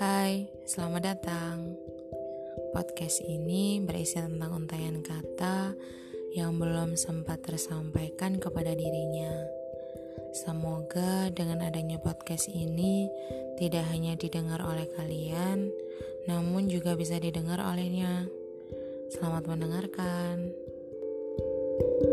Hai, selamat datang. Podcast ini berisi tentang untayan kata yang belum sempat tersampaikan kepada dirinya. Semoga dengan adanya podcast ini tidak hanya didengar oleh kalian, namun juga bisa didengar olehnya. Selamat mendengarkan. thank you